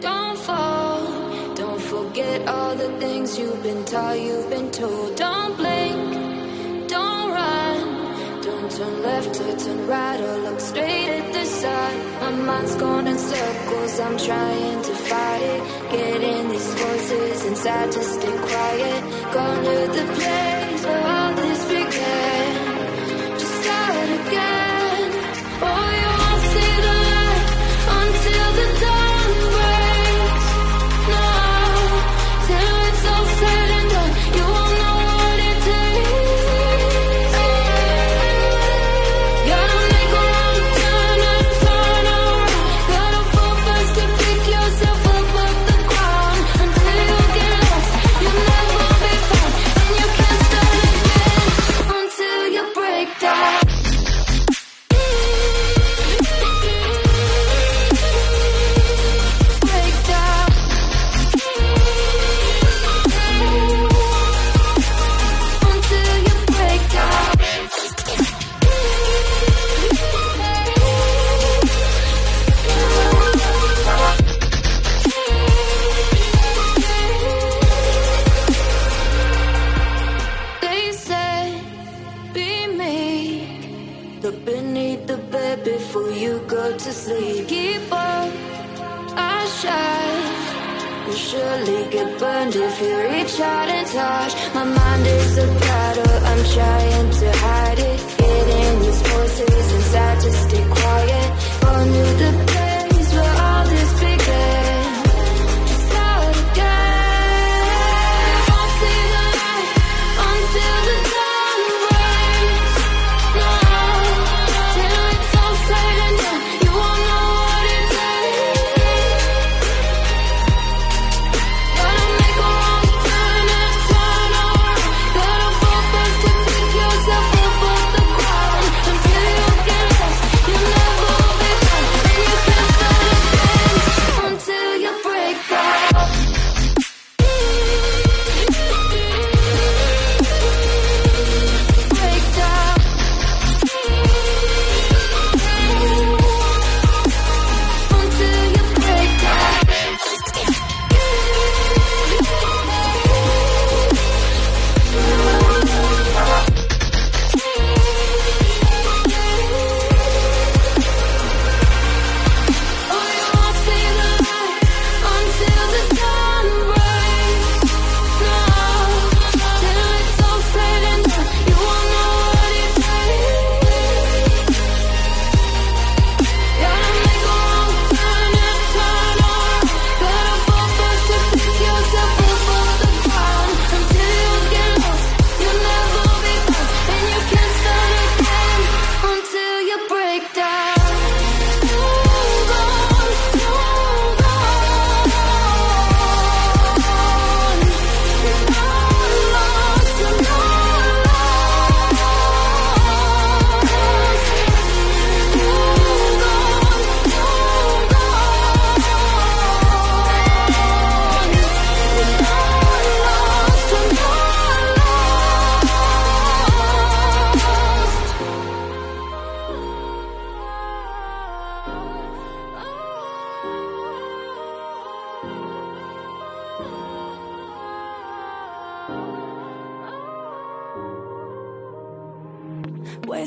Don't fall, don't forget all the things you've been taught, you've been told. Don't blink, don't run, don't turn left or turn right or look straight at the sun. My mind's going in circles, I'm trying to fight it. Getting these voices inside to stay quiet, Go to the place where wish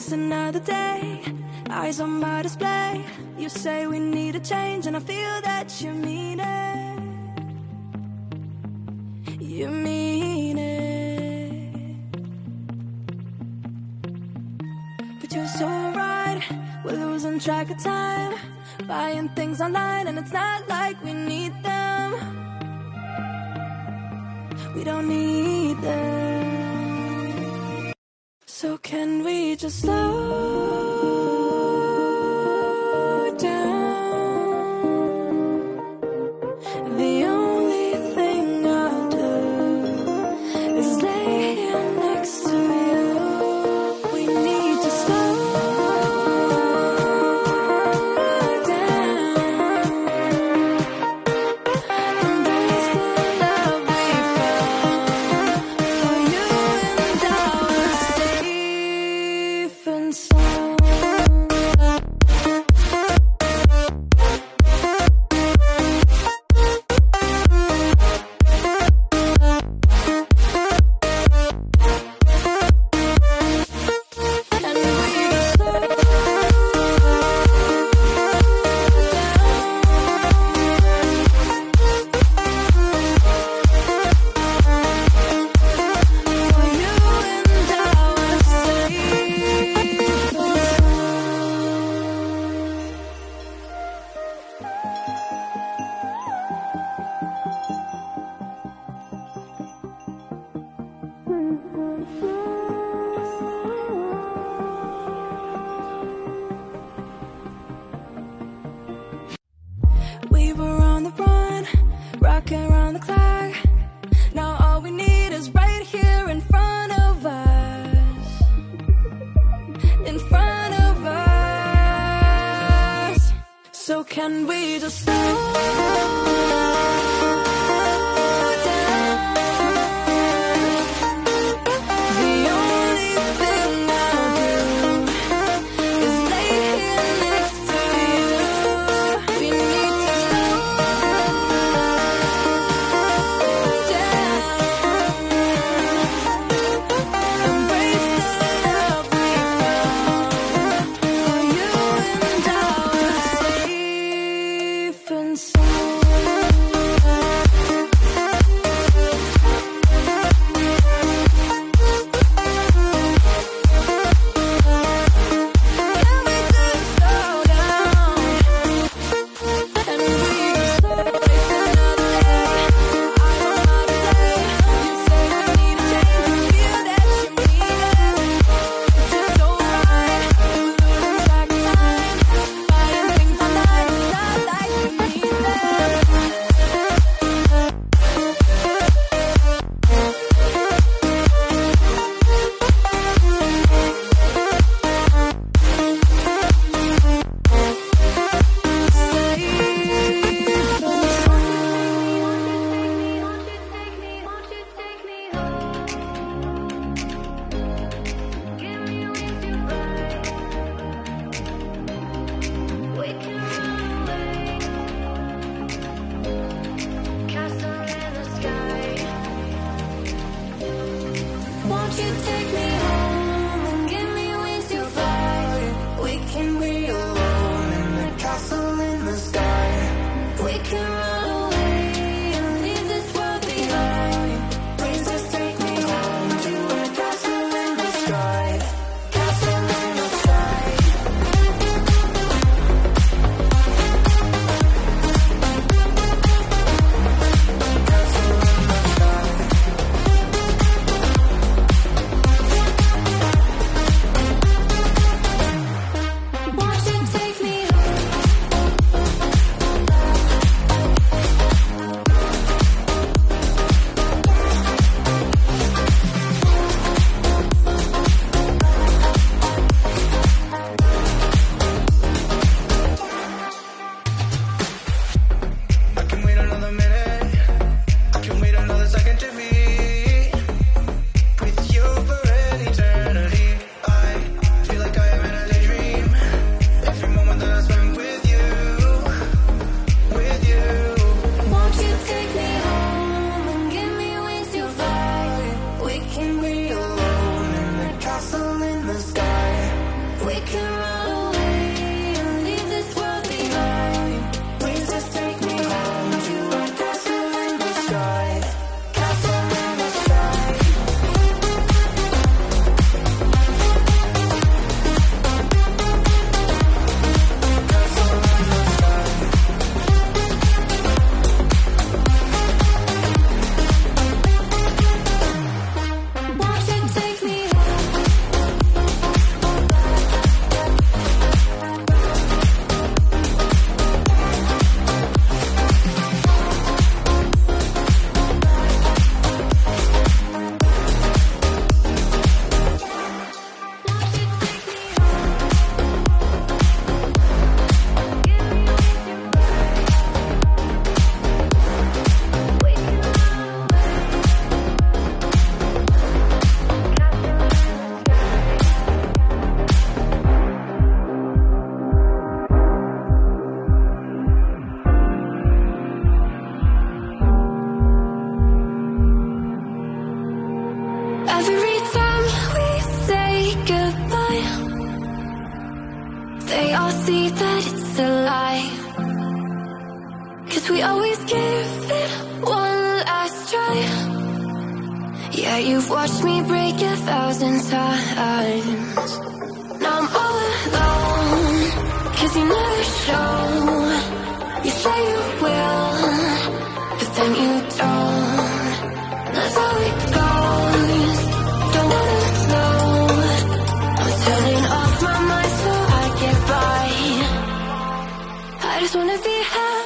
It's another day, eyes on my display. You say we need a change, and I feel that you mean it. You mean it. But you're so right, we're losing track of time. Buying things online, and it's not like we need them. We don't need them. slow you take me Every time we say goodbye They all see that it's a lie. Cause we always give it one last try. Yeah, you've watched me break a thousand times. Now I'm all alone Cause you never show. I just wanna be happy.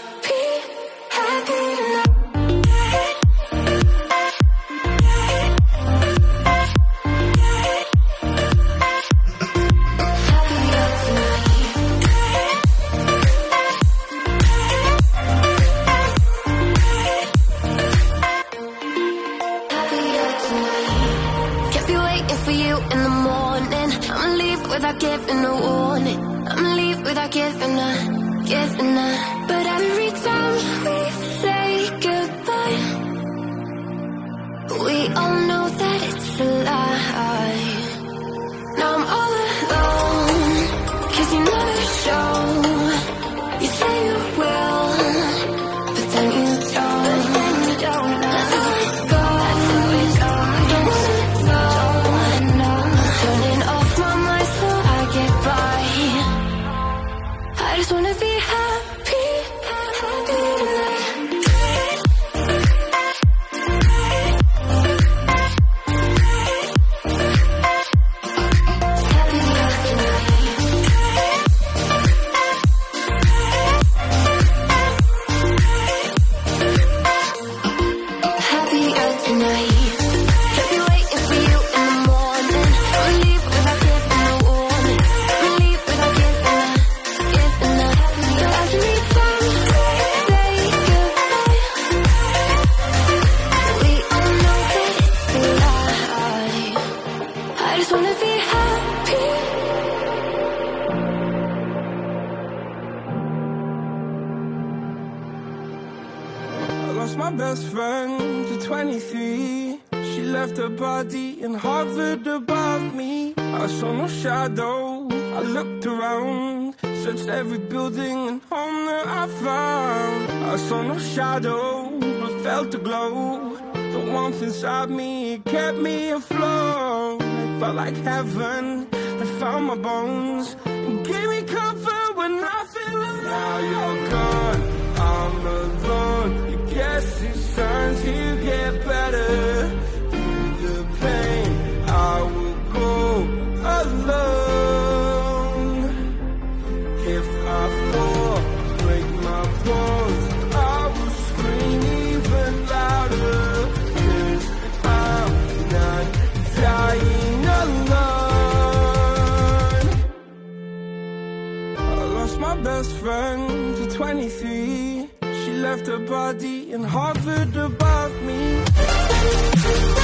Hovered above me. I saw no shadow. I looked around, searched every building and home that I found. I saw no shadow, but felt a glow. The warmth inside me kept me afloat. It felt like heaven that found my bones and gave me comfort when I feel alone. Now you're gone, I'm alone. You guess it's time to get better. I will go alone. If I fall, break my bones, I will scream even louder. Cause I'm not dying alone. I lost my best friend to 23. She left her body and hovered above me.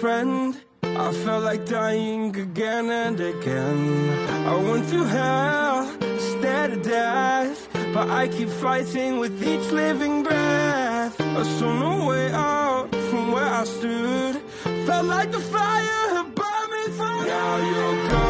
Friend. I felt like dying again and again. I went through hell instead of death. But I keep fighting with each living breath. I saw no way out from where I stood. Felt like the fire had burned me through. Now you're gone.